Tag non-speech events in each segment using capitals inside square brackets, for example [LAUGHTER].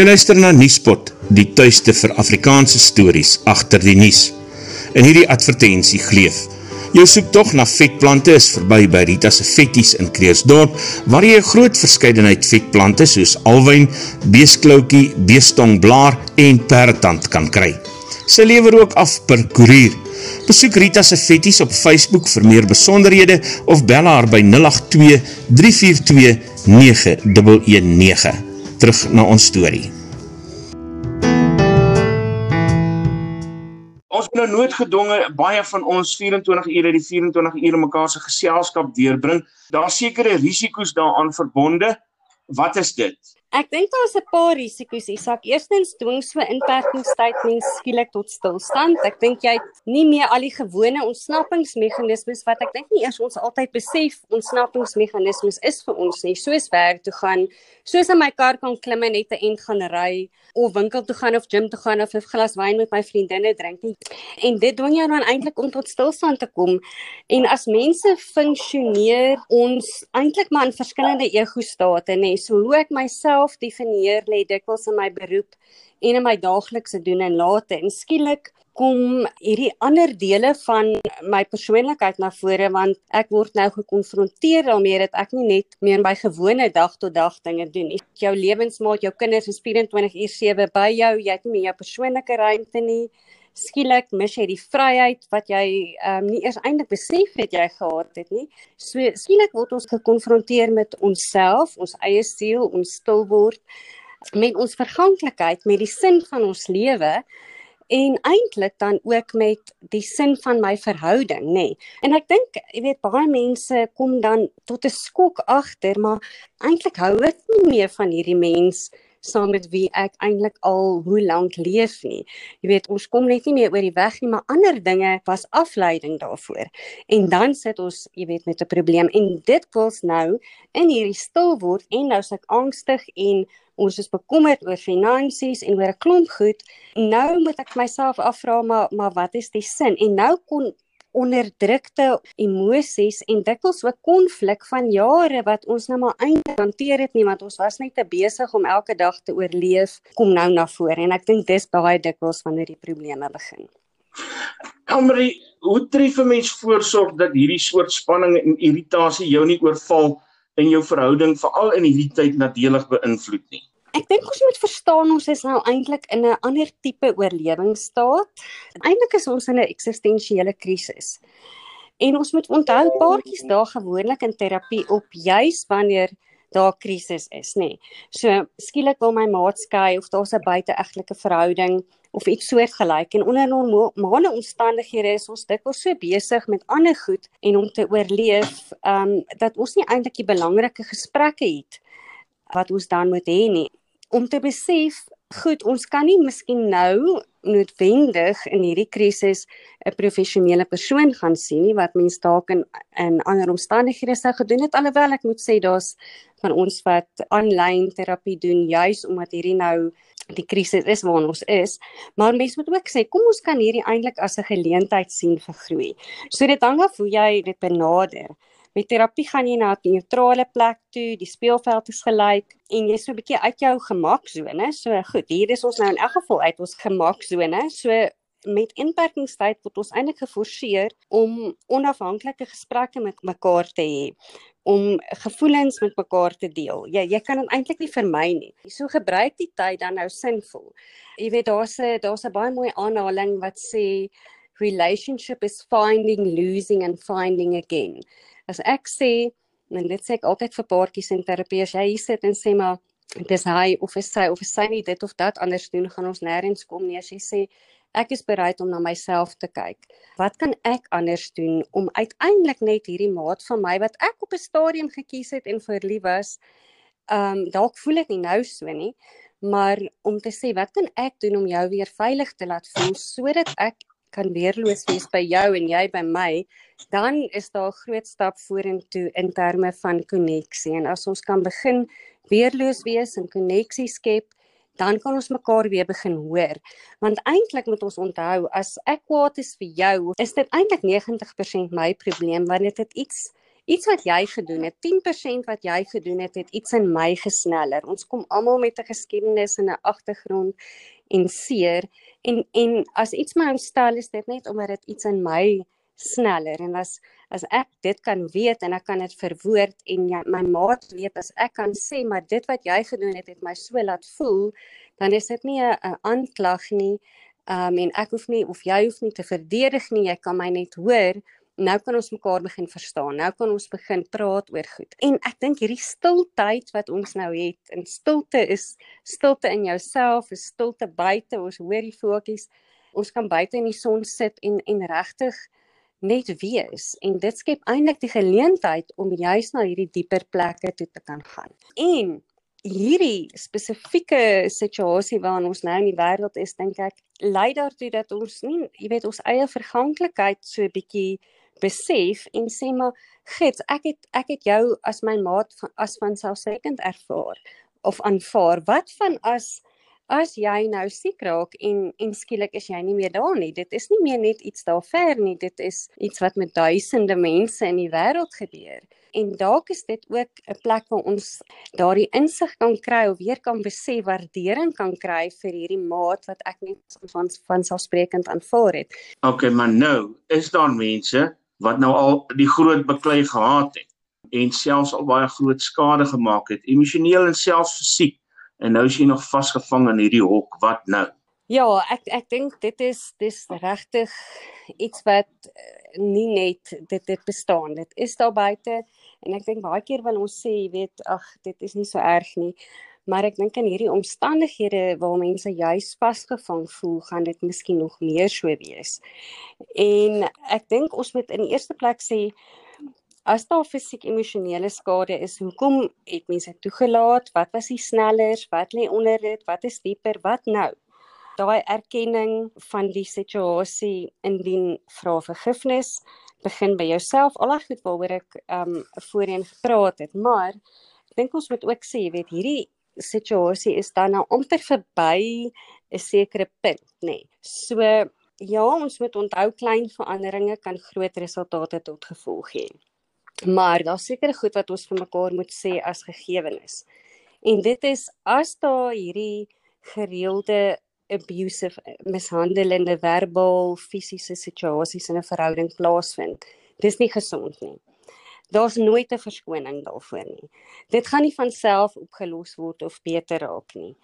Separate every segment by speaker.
Speaker 1: Jy luister na Niespot, die tuiste vir Afrikaanse stories achter die Nies. In hierdie advertentie gleef. Jou soektocht na vetplante is voorbij by Rita's Vetties in Kreersdorp, waar jy groot verscheidenheid vetplante soos alwijn, beesklaukie, beestongblaar en perretand kan kry. Sy lever ook af per koerier. Besoek Rita's Vetties op Facebook vir meer besonderhede of bel haar by 082 342 9119 terug na ons story. Ons moet nou nooit gedonge baie van ons 24 ure die 24 ure mekaar se geselskap deurbring. Daar sekerre risiko's daaraan verbonde. Wat is dit?
Speaker 2: Ek dink daar is 'n paar risiko's. Isak, eerstens dwing so inperkingstyd mens skielik tot stilstand. Ek dink jy het nie meer al die gewone ontsnappingsmeganismes wat ek dink nie eers ons altyd besef ontsnappingsmeganismes is vir ons nie. Soos werk toe gaan, soos in my kar kan klim en net 'n end gaan ry of winkel toe gaan of gym toe gaan of 'n glas wyn met my vriendinne drink nie. En dit dwing jou dan eintlik om tot stilstand te kom. En as mense funksioneer ons eintlik maar in verskillende ego-state, nê. So hoe ek myself myself definieer lê dikwels in my beroep en in my daaglikse doen en late en skielik kom hierdie ander dele van my persoonlikheid na vore want ek word nou gekonfronteer daarmee dat ek nie net meer my gewone dag tot dag dinge doen nie. Jou lewensmaat, jou kinders is 24 uur 7 by jou, jy het nie meer jou persoonlike ruimte nie. Skielik mis jy die vryheid wat jy ehm um, nie eers eintlik besef het jy gehad het nie. So skielik word ons gekonfronteer met onsself, ons eie siel, ons stil word met ons verganklikheid, met die sin van ons lewe en eintlik dan ook met die sin van my verhouding, nê. Nee. En ek dink, jy weet, baie mense kom dan tot 'n skok agter, maar eintlik hou ek nie meer van hierdie mens saam met wie ek eintlik al hoe lank leef nie. Jy weet, ons kom net nie meer oor die weg nie, maar ander dinge was afleiding daarvoor. En dan sit ons, jy weet, met 'n probleem en dit kos nou in hierdie stil word en nou s'ek angstig en ons is bekommerd oor finansies en oor 'n klomp goed. Nou moet ek myself afvra maar maar wat is die sin? En nou kon onderdrukte emosies en dikwels ook konflik van jare wat ons nou maar eintlik hanteer het nie want ons was net te besig om elke dag te oorleef kom nou na vore en ek dink dis baie dikwels wanneer die probleme begin.
Speaker 1: Elmarie, hoe tref 'n mens voorsorg dat hierdie soort spanning en irritasie jou nie oorval in jou verhouding veral in hierdie tyd nadelig beïnvloed nie?
Speaker 2: Ek dink ons moet verstaan ons is nou eintlik in 'n ander tipe oorlewingsstaat. Eintlik is ons in 'n eksistensiële krisis. En ons moet onthou paartjies daar gewoonlik in terapie op juis wanneer daar krisis is, nê. Nee. So skielik wil my maat skei of daar's 'n buiteegtelike verhouding of iets soortgelyk en onder normale omstandighede is ons dikwels so besig met ander goed en om te oorleef, ehm um, dat ons nie eintlik die belangrike gesprekke het wat ons dan moet hê nie om te besef, goed, ons kan nie miskien nou noodwendig in hierdie krisis 'n professionele persoon gaan sien nie wat mens dalk in in ander omstandighede sou gedoen het alhoewel ek moet sê daar's van ons wat aanlyn terapie doen juis omdat hierdie nou die krisis is waarin ons is. Maar mens moet ook sê kom ons kan hierdie eintlik as 'n geleentheid sien vir groei so dit hang af hoe jy dit benader Met terapie gaan jy na 'n neutrale plek toe, die speelveld is gelyk en jy's so 'n bietjie uit jou gemaksone. So goed, hier is ons nou in elk geval uit ons gemaksone. So met inperkingstyd word ons eintlik geforseer om onafhanklike gesprekke met mekaar te hê om gevoelens met mekaar te deel. Jy jy kan dit eintlik nie vermy nie. So gebruik die tyd dan nou sinvol. Jy weet daar's 'n daar's 'n baie mooi aanhaling wat sê relationship is finding losing and finding again. As ek sê en dit sê ek altyd vir paartjies in terapie as jy hier sit en sê maar dis hy of is sy of is sy nie dit of dat anders doen gaan ons nêrens kom nie. As jy sê ek is bereid om na myself te kyk. Wat kan ek anders doen om uiteindelik net hierdie maat van my wat ek op 'n stadium gekies het en verlief was ehm um, dalk voel ek nie nou so nie maar om te sê wat kan ek doen om jou weer veilig te laat voel sodat ek kan weerloos wees by jou en jy by my, dan is daar 'n groot stap vorentoe in terme van koneksie. En as ons kan begin weerloos wees en koneksie skep, dan kan ons mekaar weer begin hoor. Want eintlik moet ons onthou as ek kwaad is vir jou, is dit eintlik 90% my probleem wanneer dit iets iets wat jy gedoen het, 10% wat jy gedoen het, het iets in my gesneller. Ons kom almal met 'n geskiedenis en 'n agtergrond en seer. En en as iets my ontstel is dit net omdat dit iets in my sneller en as as ek dit kan weet en ek kan dit verwoord en jy, my maat weet as ek kan sê maar dit wat jy gedoen het het my so laat voel dan is dit nie 'n aanklag nie. Um, en ek hoef nie of jy hoef nie te verdedig nie. Jy kan my net hoor nou kan ons mekaar begin verstaan. Nou kan ons begin praat oor goed. En ek dink hierdie stiltyd wat ons nou het, en stilte is stilte in jouself, is stilte buite, ons hoor die voeltjies. Ons kan buite in die son sit en en regtig net wees en dit skep eintlik die geleentheid om juis na hierdie dieper plekke toe te kan gaan. En hierdie spesifieke situasie waarin ons nou in die wêreld is, dink ek lei daartoe dat ons nie, jy weet, ons eie verganklikheid so 'n bietjie besef en sê maar gits ek het ek het jou as my maat van, as van selfsekend ervaar of aanvaar. Wat van as as jy nou siek raak en en skielik is jy nie meer daar nie? Dit is nie meer net iets daar ver nie. Dit is iets wat met duisende mense in die wêreld gebeur. En dalk is dit ook 'n plek waar ons daardie insig kan kry of weer kan besef waardering kan kry vir hierdie maat wat ek net van van selfsprekend aanvaar het.
Speaker 1: Okay, maar nou is daar mense wat nou al die groot beklei gehad het. En selfs al baie groot skade gemaak het emosioneel en selfs fisiek en nou is jy nog vasgevang in hierdie hok. Wat nou?
Speaker 2: Ja ek ek dink dit is dis regtig iets wat eh, nie net dit dit bestaan. Dit is daar buite en ek dink baie keer wil ons sê jy weet ag dit is nie so erg nie maar ek dink in hierdie omstandighede waar mense juis vasgevang voel, gaan dit miskien nog meer so wees. En ek dink ons moet in die eerste plek sê as daar fisiek emosionele skade is, hoekom het mense toegelaat? Wat was die snellers? Wat lê onder dit? Wat is dieper? Wat nou? Daai erkenning van die situasie indien vra vergifnis begin by jouself. Al reg goed waaroor ek um voorheen gepraat het, maar ek dink ons moet ook sê, jy weet, hierdie situasie is dan nou amper verby 'n sekere punt, nê. Nee. So ja, ons moet onthou klein veranderinge kan groot resultate tot gevolg hê. Maar daar's sekere goed wat ons vir mekaar moet sê as gegewenis. En dit is as daar hierdie gereelde abusive mishandelende verbaal fisiese situasies in 'n verhouding plaasvind. Dis nie gesond nie. Daar's nooit 'n verskoning daarvoor nie. Dit gaan nie van self opgelos word of beter raak nie.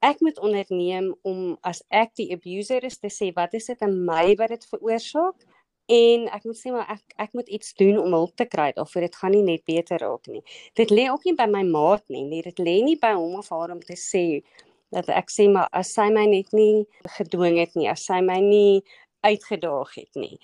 Speaker 2: Ek moet onderneem om as ek die abuser is te sê wat is dit in my wat dit veroorsaak en ek moet sê maar ek ek moet iets doen om hulp te kry of dit gaan nie net beter raak nie. Dit lê ook nie by my maat nie, nee, dit lê nie by hom of haar om te sê dat ek sê maar as sy my net nie gedwing het nie, as sy my nie uitgedaag het nie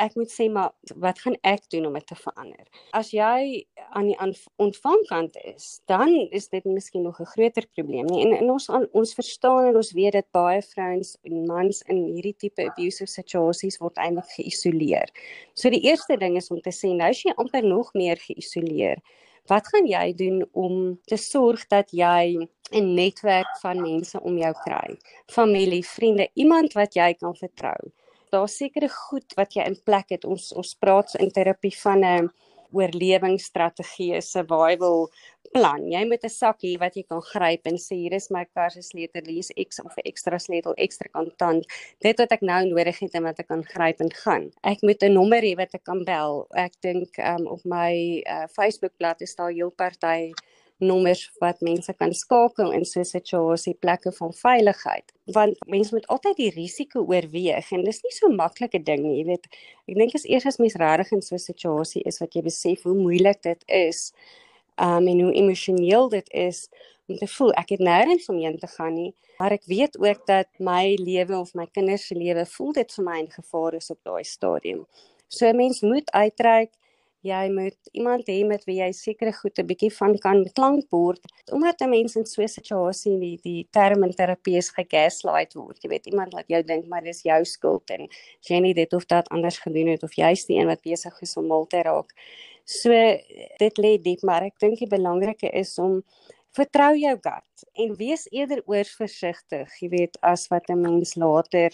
Speaker 2: ek moet sê maar wat gaan ek doen om dit te verander? As jy aan die ontvangkant is, dan is dit miskien nog 'n groter probleem nie. En, en ons ons verstaan en ons weet dat baie vrouens en mans in hierdie tipe abusive situasies word eintlik geïsoleer. So die eerste ding is om te sê nou as jy amper nog meer geïsoleer, wat gaan jy doen om te sorg dat jy 'n netwerk van mense om jou kry? Familie, vriende, iemand wat jy kan vertrou daar sekere goed wat jy in plek het. Ons ons praat in terapie van 'n oorlewingsstrategie, survival plan. Jy moet 'n sakkie wat jy kan gryp en sê hier is my karsleutel, hier is X of 'n ekstra sleutel, ekstra kontant. Dit wat ek nou nodig het en wat ek kan gryp en gaan. Ek moet 'n nommer hê wat ek kan bel. Ek dink um, op my uh, Facebookblad is daar heel party nommers wat mense kan skakel in so 'n situasie plekke van veiligheid. Want mense moet altyd die risiko oorweeg en dis nie so maklike ding nie jy weet. Ek dink as eers as mens regtig in so 'n situasie is wat jy besef hoe moeilik dit is um, en hoe emosioneel dit is om te voel ek het nêrens om heen te gaan nie maar ek weet ook dat my lewe of my kinders se lewe voel dit vir my in gevaar is op daai stadium. So 'n mens moet uitreik jy moet iemand hê met wie jy sekere goed 'n bietjie van kan klankbord omdat 'n mens in so 'n situasie die die term in terapie is gegaslight word. Jy weet iemand wat jou dink maar dis jou skuld en jy nie dit of dat anders gedoen het of jy's die een wat besig is om mal te raak. So dit lê diep maar ek dink die belangrike is om vertrou jou gut en wees eerder oor versigtig jy weet as wat 'n mens later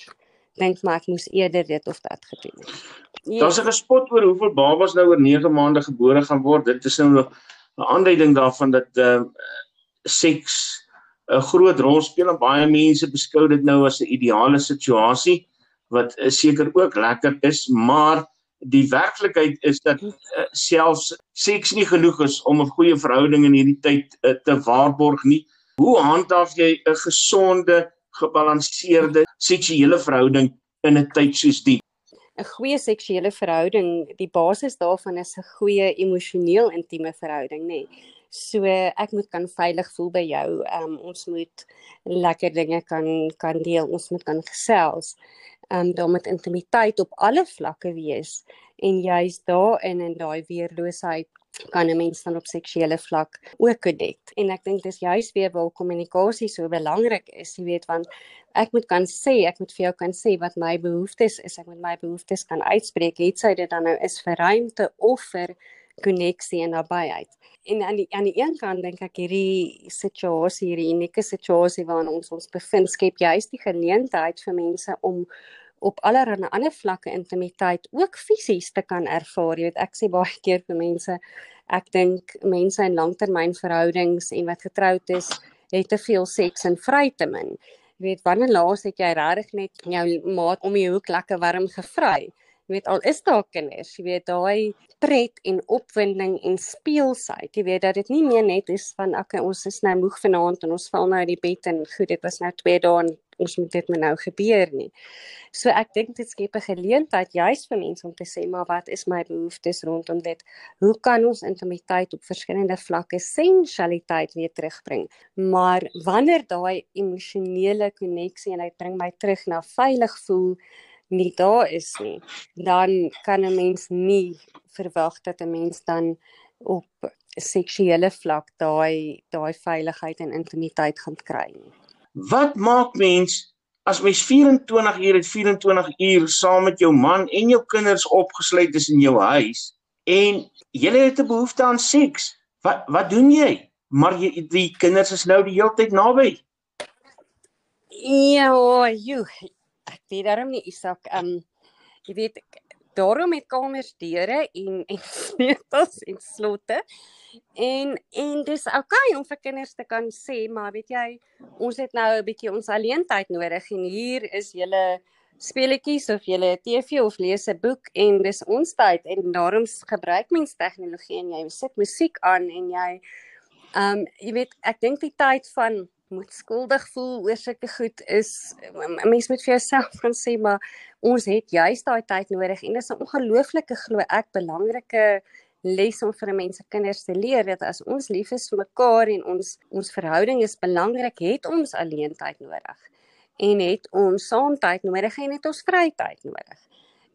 Speaker 2: dink maar ek moes eerder dit of dat gedoen het.
Speaker 1: Ja. Daar's 'n gespot oor hoeveel babas nou oor 9 maande gebore gaan word. Dit is nou 'n aanduiding daarvan dat uh, seks 'n groot rol speel en baie mense beskou dit nou as 'n ideale situasie wat uh, seker ook lekker is, maar die werklikheid is dat uh, selfs seks nie genoeg is om 'n goeie verhouding in hierdie tyd uh, te waarborg nie. Hoe handhaaf jy 'n gesonde, gebalanseerde seksuele verhouding in 'n tyd soos die?
Speaker 2: 'n Goeie seksuele verhouding, die basis daarvan is 'n goeie emosioneel intieme verhouding, nê. Nee. So ek moet kan veilig voel by jou. Um ons moet lekker dinge kan kan deel, ons moet kan gesels um daar moet intimiteit op alle vlakke wees en juist daarin en daai weerloosheid kan 'n mens dan op seksuele vlak ook connect. En ek dink dis juist weer waar kommunikasie so belangrik is jy weet want ek moet kan sê ek moet vir jou kan sê wat my behoeftes is. Ek moet my behoeftes kan uitspreek het sy dit dan nou is vir ruimte of vir koneksie en nabyheid. En aan die aan die een kant dink ek hierdie situasie hierdie unieke situasie waarin ons ons bevind skep juist die geleentheid vir mense om op allerlei ander vlakke intimiteit ook fisies te kan ervaar. Jy weet ek sê baie keer vir mense ek dink mense in langtermynverhoudings en wat getroud is, het te veel seks en vry te min. Jy weet wanneer laas het jy regtig net jou maat om die hoek lekker warm gevry? Jy weet al is daar kinders, jy weet daai pret en opwinding en speelsheid. Jy weet dat dit nie meer net is van okay, ons is nou moeg vanaand en ons val nou uit die bed en goed, dit was nou 2 dae en ons moet dit nou gebeur nie. So ek dink dit skep 'n geleentheid juis vir mense om te sê maar wat is my behoeftes rondom dit? Hoe kan ons intimiteit op verskillende vlakke sensualiteit weer terugbring? Maar wanneer daai emosionele koneksie en dit bring my terug na veilig voel nie daar is nie, dan kan 'n mens nie verwag dat 'n mens dan op seksuele vlak daai daai veiligheid en intimiteit gaan kry nie.
Speaker 1: Wat maak mens as mens 24 uur het 24 uur saam met jou man en jou kinders opgesluit is in jou huis en jy het 'n behoefte aan seks? Wat wat doen jy? Maar jy die kinders is nou die hele tyd naby.
Speaker 2: Ja, joh, ek weet daarom nie Isak, ehm um, jy weet daarom het kamers deure en en [LAUGHS] sleutels en slotte. En en dis okay om vir kinders te kan sê, maar weet jy, ons het nou 'n bietjie ons alleentyd nodig en hier is julle speletjies of julle TV of lees 'n boek en dis ons tyd en daarom gebruik mens tegnologie en jy sit musiek aan en jy ehm um, jy weet ek dink die tyd van moet skuldig voel oor sulke goed is mense moet vir jouself gaan sê maar ons het juist daai tyd nodig. En dis 'n ongelooflike glo ek belangrike les om vir mense kinders te leer dat as ons lief is vir mekaar en ons ons verhouding is belangrik het ons alleen tyd nodig. En het ons saam tyd nodig en het ons vrytyd nodig